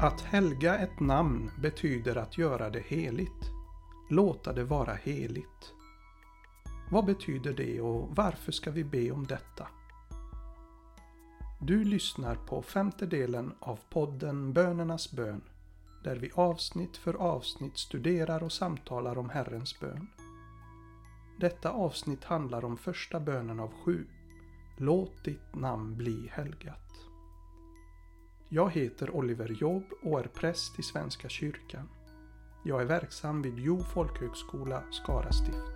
Att helga ett namn betyder att göra det heligt. Låta det vara heligt. Vad betyder det och varför ska vi be om detta? Du lyssnar på femte delen av podden Bönernas bön där vi avsnitt för avsnitt studerar och samtalar om Herrens bön. Detta avsnitt handlar om första bönen av sju. Låt ditt namn bli helgat. Jag heter Oliver Jobb och är präst i Svenska kyrkan. Jag är verksam vid Jo folkhögskola, Skara stift.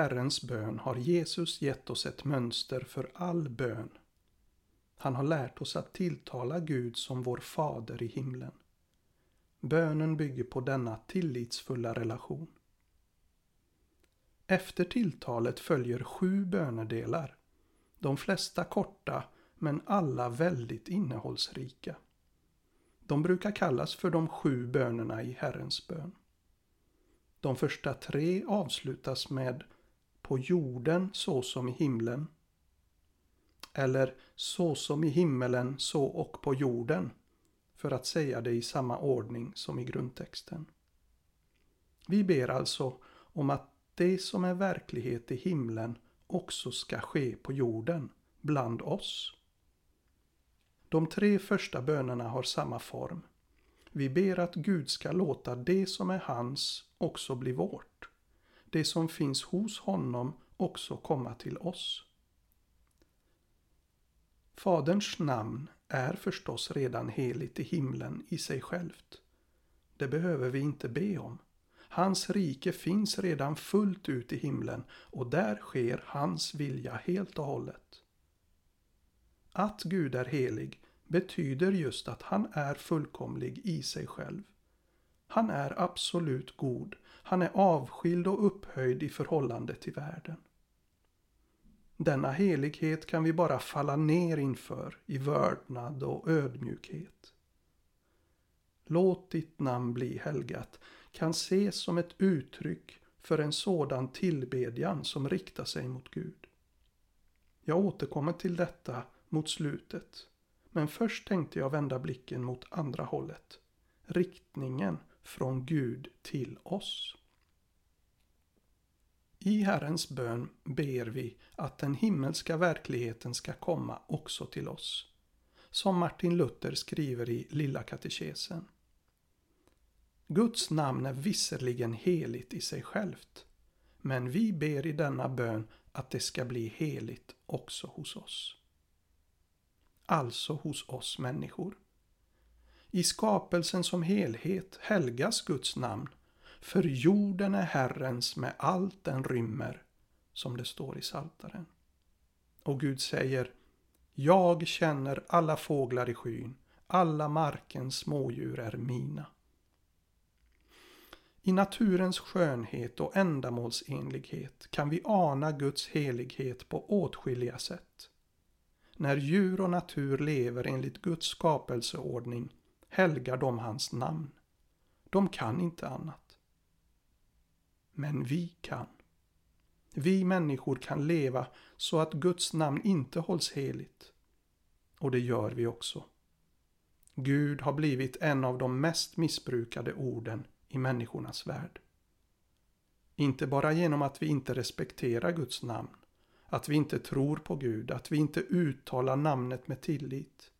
Herrens bön har Jesus gett oss ett mönster för all bön. Han har lärt oss att tilltala Gud som vår fader i himlen. Bönen bygger på denna tillitsfulla relation. Efter tilltalet följer sju bönedelar. De flesta korta, men alla väldigt innehållsrika. De brukar kallas för de sju bönerna i Herrens bön. De första tre avslutas med på jorden så som i himlen. Eller så som i himmelen så och på jorden. För att säga det i samma ordning som i grundtexten. Vi ber alltså om att det som är verklighet i himlen också ska ske på jorden, bland oss. De tre första bönerna har samma form. Vi ber att Gud ska låta det som är hans också bli vårt. Det som finns hos honom också komma till oss. Faderns namn är förstås redan heligt i himlen i sig självt. Det behöver vi inte be om. Hans rike finns redan fullt ut i himlen och där sker hans vilja helt och hållet. Att Gud är helig betyder just att han är fullkomlig i sig själv. Han är absolut god. Han är avskild och upphöjd i förhållande till världen. Denna helighet kan vi bara falla ner inför i vördnad och ödmjukhet. Låt ditt namn bli helgat kan ses som ett uttryck för en sådan tillbedjan som riktar sig mot Gud. Jag återkommer till detta mot slutet. Men först tänkte jag vända blicken mot andra hållet. Riktningen från Gud till oss. I Herrens bön ber vi att den himmelska verkligheten ska komma också till oss. Som Martin Luther skriver i Lilla katekesen. Guds namn är visserligen heligt i sig självt. Men vi ber i denna bön att det ska bli heligt också hos oss alltså hos oss människor. I skapelsen som helhet helgas Guds namn, för jorden är Herrens med allt den rymmer, som det står i Saltaren. Och Gud säger, jag känner alla fåglar i skyn, alla markens smådjur är mina. I naturens skönhet och ändamålsenlighet kan vi ana Guds helighet på åtskilliga sätt. När djur och natur lever enligt Guds skapelseordning helgar de hans namn. De kan inte annat. Men vi kan. Vi människor kan leva så att Guds namn inte hålls heligt. Och det gör vi också. Gud har blivit en av de mest missbrukade orden i människornas värld. Inte bara genom att vi inte respekterar Guds namn att vi inte tror på Gud, att vi inte uttalar namnet med tillit.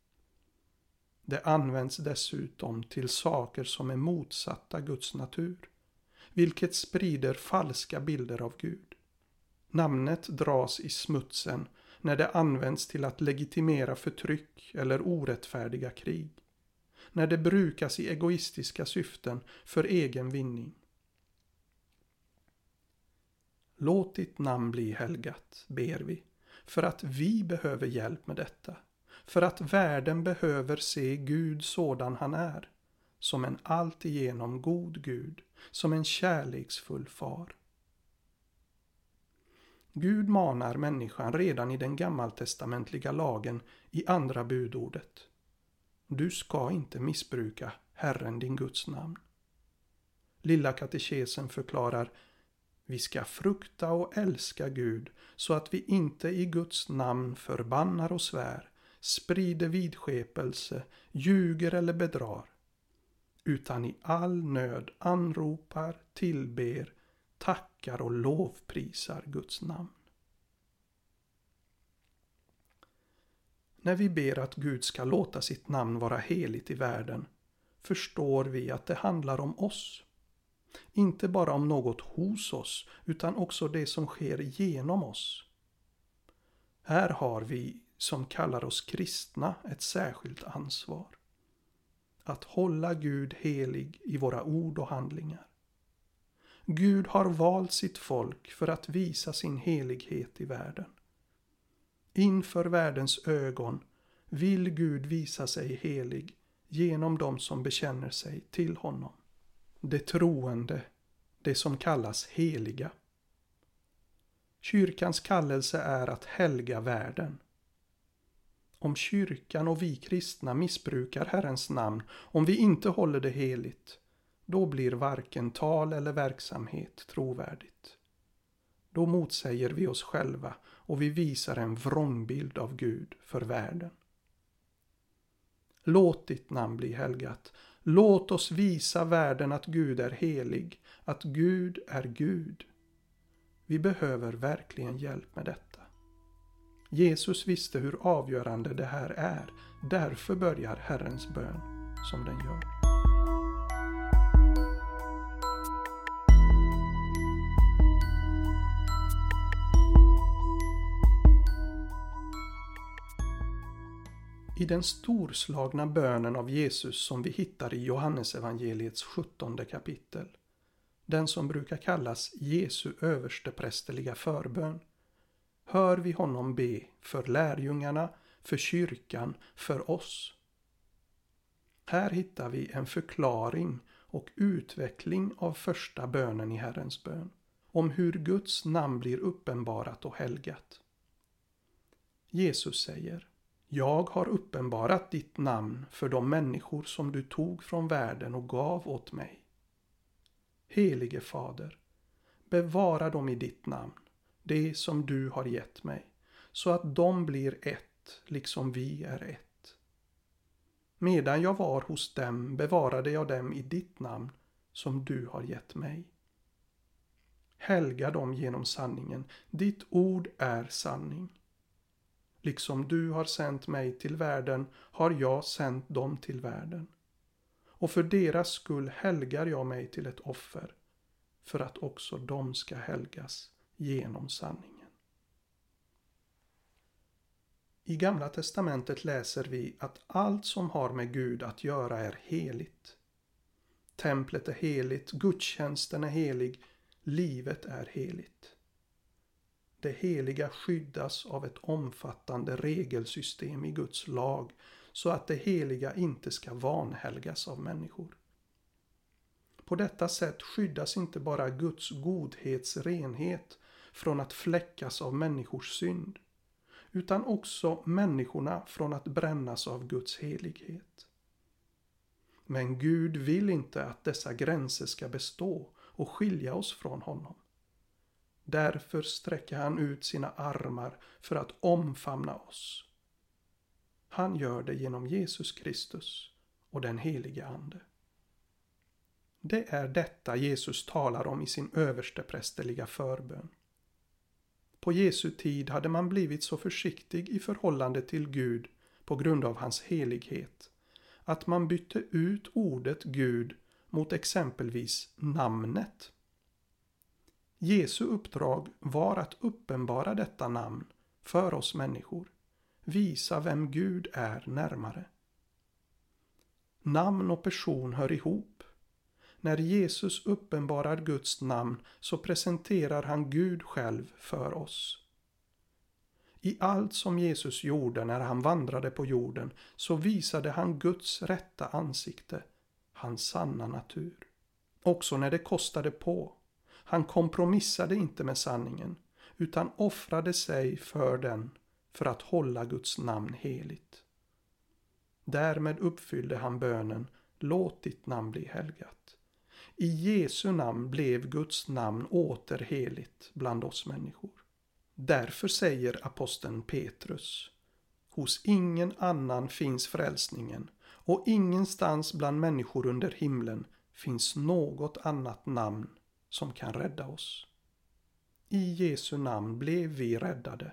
Det används dessutom till saker som är motsatta Guds natur, vilket sprider falska bilder av Gud. Namnet dras i smutsen när det används till att legitimera förtryck eller orättfärdiga krig. När det brukas i egoistiska syften för egen vinning. Låt ditt namn bli helgat, ber vi, för att vi behöver hjälp med detta. För att världen behöver se Gud sådan han är, som en alltigenom god Gud, som en kärleksfull far. Gud manar människan redan i den gammaltestamentliga lagen i andra budordet. Du ska inte missbruka Herren din Guds namn. Lilla katekesen förklarar vi ska frukta och älska Gud så att vi inte i Guds namn förbannar och svär, sprider vidskepelse, ljuger eller bedrar, utan i all nöd anropar, tillber, tackar och lovprisar Guds namn. När vi ber att Gud ska låta sitt namn vara heligt i världen förstår vi att det handlar om oss. Inte bara om något hos oss utan också det som sker genom oss. Här har vi som kallar oss kristna ett särskilt ansvar. Att hålla Gud helig i våra ord och handlingar. Gud har valt sitt folk för att visa sin helighet i världen. Inför världens ögon vill Gud visa sig helig genom dem som bekänner sig till honom. Det troende, det som kallas heliga. Kyrkans kallelse är att helga världen. Om kyrkan och vi kristna missbrukar Herrens namn, om vi inte håller det heligt, då blir varken tal eller verksamhet trovärdigt. Då motsäger vi oss själva och vi visar en vrångbild av Gud för världen. Låt ditt namn bli helgat. Låt oss visa världen att Gud är helig, att Gud är Gud. Vi behöver verkligen hjälp med detta. Jesus visste hur avgörande det här är. Därför börjar Herrens bön som den gör. I den storslagna bönen av Jesus som vi hittar i Johannesevangeliets sjuttonde kapitel, den som brukar kallas Jesu översteprästerliga förbön, hör vi honom be för lärjungarna, för kyrkan, för oss. Här hittar vi en förklaring och utveckling av första bönen i Herrens bön, om hur Guds namn blir uppenbarat och helgat. Jesus säger jag har uppenbarat ditt namn för de människor som du tog från världen och gav åt mig. Helige Fader, bevara dem i ditt namn, det som du har gett mig, så att de blir ett, liksom vi är ett. Medan jag var hos dem bevarade jag dem i ditt namn, som du har gett mig. Helga dem genom sanningen, ditt ord är sanning. Liksom du har sänt mig till världen har jag sänt dem till världen. Och för deras skull helgar jag mig till ett offer, för att också de ska helgas genom sanningen. I Gamla testamentet läser vi att allt som har med Gud att göra är heligt. Templet är heligt, gudstjänsten är helig, livet är heligt. Det heliga skyddas av ett omfattande regelsystem i Guds lag så att det heliga inte ska vanhelgas av människor. På detta sätt skyddas inte bara Guds godhets renhet från att fläckas av människors synd, utan också människorna från att brännas av Guds helighet. Men Gud vill inte att dessa gränser ska bestå och skilja oss från honom. Därför sträcker han ut sina armar för att omfamna oss. Han gör det genom Jesus Kristus och den helige Ande. Det är detta Jesus talar om i sin översteprästerliga förbön. På Jesu tid hade man blivit så försiktig i förhållande till Gud på grund av hans helighet att man bytte ut ordet Gud mot exempelvis namnet. Jesu uppdrag var att uppenbara detta namn för oss människor, visa vem Gud är närmare. Namn och person hör ihop. När Jesus uppenbarar Guds namn så presenterar han Gud själv för oss. I allt som Jesus gjorde när han vandrade på jorden så visade han Guds rätta ansikte, hans sanna natur. Också när det kostade på han kompromissade inte med sanningen, utan offrade sig för den för att hålla Guds namn heligt. Därmed uppfyllde han bönen Låt ditt namn bli helgat. I Jesu namn blev Guds namn åter heligt bland oss människor. Därför säger aposteln Petrus Hos ingen annan finns frälsningen och ingenstans bland människor under himlen finns något annat namn som kan rädda oss. I Jesu namn blev vi räddade.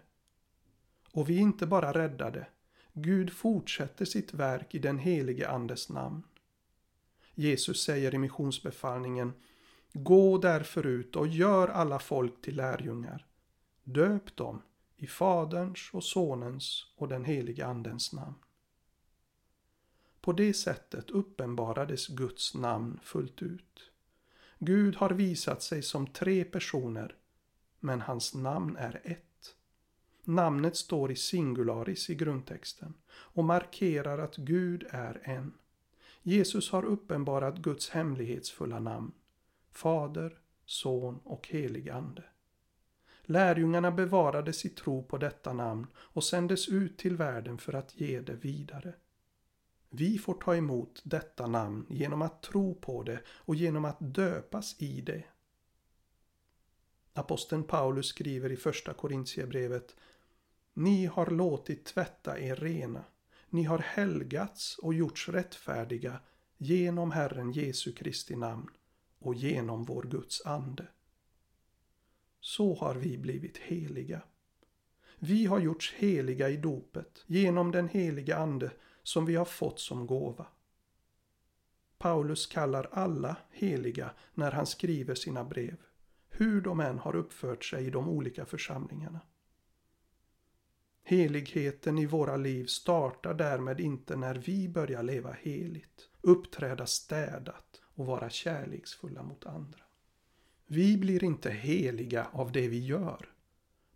Och vi är inte bara räddade, Gud fortsätter sitt verk i den helige Andes namn. Jesus säger i missionsbefallningen Gå därför ut och gör alla folk till lärjungar. Döp dem i Faderns och Sonens och den helige Andens namn. På det sättet uppenbarades Guds namn fullt ut. Gud har visat sig som tre personer, men hans namn är ett. Namnet står i singularis i grundtexten och markerar att Gud är en. Jesus har uppenbarat Guds hemlighetsfulla namn. Fader, Son och helig Ande. Lärjungarna bevarade sitt tro på detta namn och sändes ut till världen för att ge det vidare. Vi får ta emot detta namn genom att tro på det och genom att döpas i det. Aposteln Paulus skriver i första Korintierbrevet Ni har låtit tvätta er rena. Ni har helgats och gjorts rättfärdiga genom Herren Jesu Kristi namn och genom vår Guds ande. Så har vi blivit heliga. Vi har gjorts heliga i dopet genom den heliga Ande som vi har fått som gåva. Paulus kallar alla heliga när han skriver sina brev, hur de än har uppfört sig i de olika församlingarna. Heligheten i våra liv startar därmed inte när vi börjar leva heligt, uppträda städat och vara kärleksfulla mot andra. Vi blir inte heliga av det vi gör,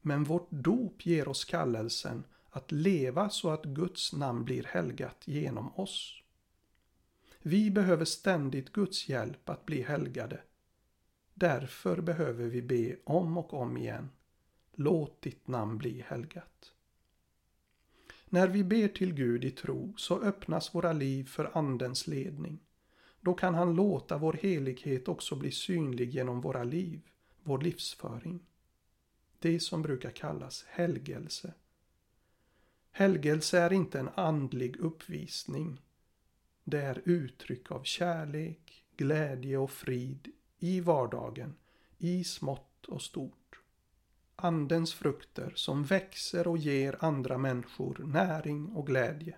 men vårt dop ger oss kallelsen att leva så att Guds namn blir helgat genom oss. Vi behöver ständigt Guds hjälp att bli helgade. Därför behöver vi be om och om igen. Låt ditt namn bli helgat. När vi ber till Gud i tro så öppnas våra liv för Andens ledning. Då kan han låta vår helighet också bli synlig genom våra liv, vår livsföring. Det som brukar kallas helgelse. Helgelse är inte en andlig uppvisning. Det är uttryck av kärlek, glädje och frid i vardagen, i smått och stort. Andens frukter som växer och ger andra människor näring och glädje.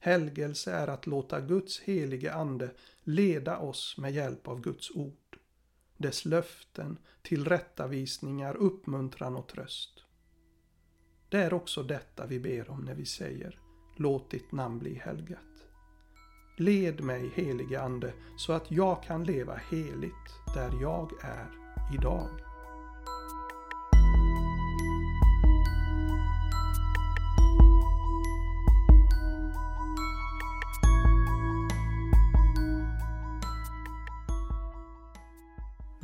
Helgelse är att låta Guds helige Ande leda oss med hjälp av Guds ord, dess löften, tillrättavisningar, uppmuntran och tröst. Det är också detta vi ber om när vi säger Låt ditt namn bli helgat. Led mig helige Ande så att jag kan leva heligt där jag är idag.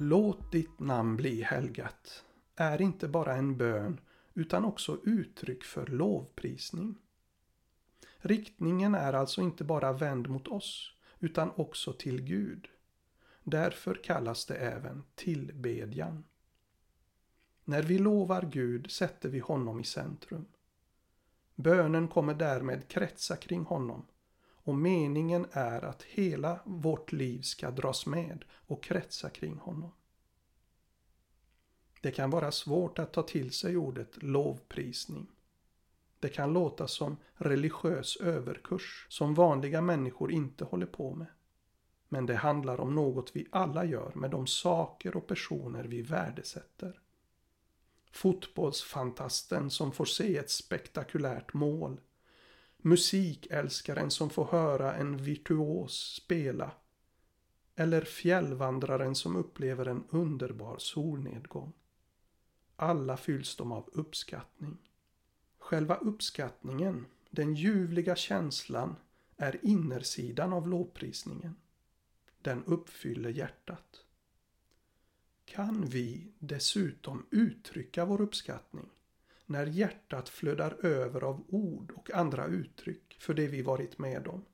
Låt ditt namn bli helgat är inte bara en bön utan också uttryck för lovprisning. Riktningen är alltså inte bara vänd mot oss utan också till Gud. Därför kallas det även tillbedjan. När vi lovar Gud sätter vi honom i centrum. Bönen kommer därmed kretsa kring honom och meningen är att hela vårt liv ska dras med och kretsa kring honom. Det kan vara svårt att ta till sig ordet lovprisning. Det kan låta som religiös överkurs som vanliga människor inte håller på med. Men det handlar om något vi alla gör med de saker och personer vi värdesätter. Fotbollsfantasten som får se ett spektakulärt mål. Musikälskaren som får höra en virtuos spela. Eller fjällvandraren som upplever en underbar solnedgång. Alla fylls de av uppskattning. Själva uppskattningen, den ljuvliga känslan, är innersidan av lovprisningen. Den uppfyller hjärtat. kan vi dessutom uttrycka vår uppskattning när hjärtat flödar över av ord och andra uttryck för det vi varit med om.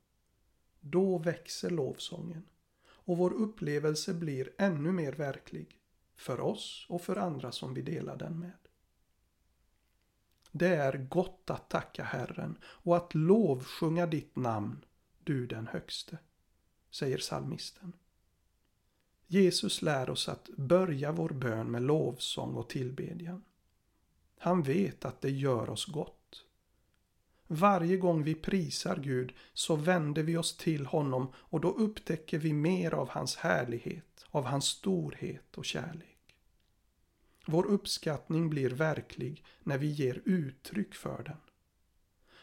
Då växer lovsången och vår upplevelse blir ännu mer verklig för oss och för andra som vi delar den med. Det är gott att tacka Herren och att lovsjunga ditt namn, du den högste, säger salmisten. Jesus lär oss att börja vår bön med lovsång och tillbedjan. Han vet att det gör oss gott. Varje gång vi prisar Gud så vänder vi oss till honom och då upptäcker vi mer av hans härlighet, av hans storhet och kärlek. Vår uppskattning blir verklig när vi ger uttryck för den.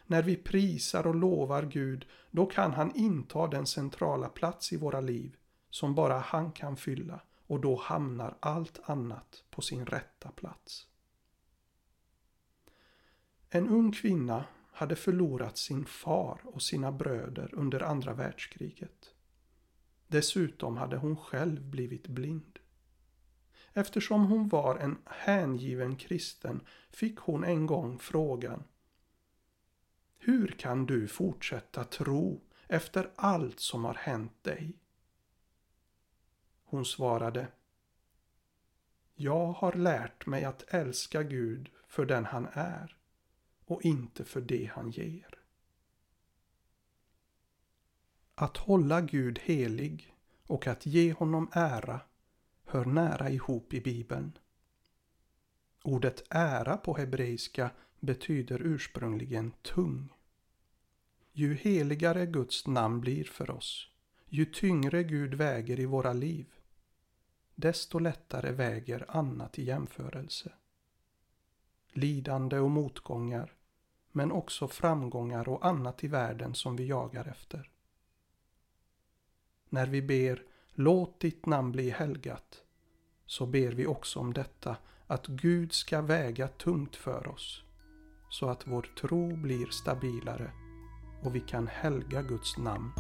När vi prisar och lovar Gud, då kan han inta den centrala plats i våra liv som bara han kan fylla och då hamnar allt annat på sin rätta plats. En ung kvinna hade förlorat sin far och sina bröder under andra världskriget. Dessutom hade hon själv blivit blind. Eftersom hon var en hängiven kristen fick hon en gång frågan Hur kan du fortsätta tro efter allt som har hänt dig? Hon svarade Jag har lärt mig att älska Gud för den han är och inte för det han ger. Att hålla Gud helig och att ge honom ära hör nära ihop i Bibeln. Ordet ära på hebreiska betyder ursprungligen tung. Ju heligare Guds namn blir för oss, ju tyngre Gud väger i våra liv, desto lättare väger annat i jämförelse. Lidande och motgångar, men också framgångar och annat i världen som vi jagar efter. När vi ber Låt ditt namn bli helgat så ber vi också om detta att Gud ska väga tungt för oss så att vår tro blir stabilare och vi kan helga Guds namn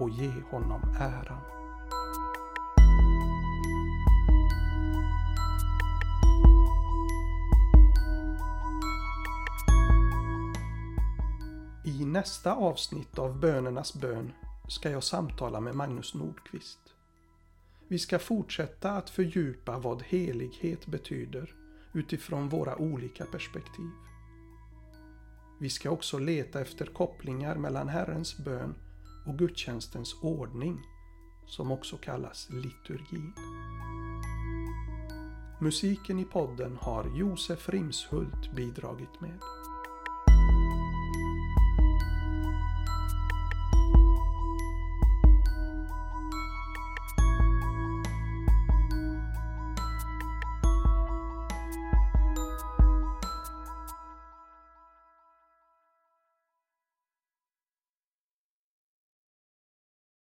och ge honom äran. I nästa avsnitt av Bönernas bön ska jag samtala med Magnus Nordqvist. Vi ska fortsätta att fördjupa vad helighet betyder utifrån våra olika perspektiv. Vi ska också leta efter kopplingar mellan Herrens bön och gudstjänstens ordning, som också kallas liturgin. Musiken i podden har Josef Rimshult bidragit med.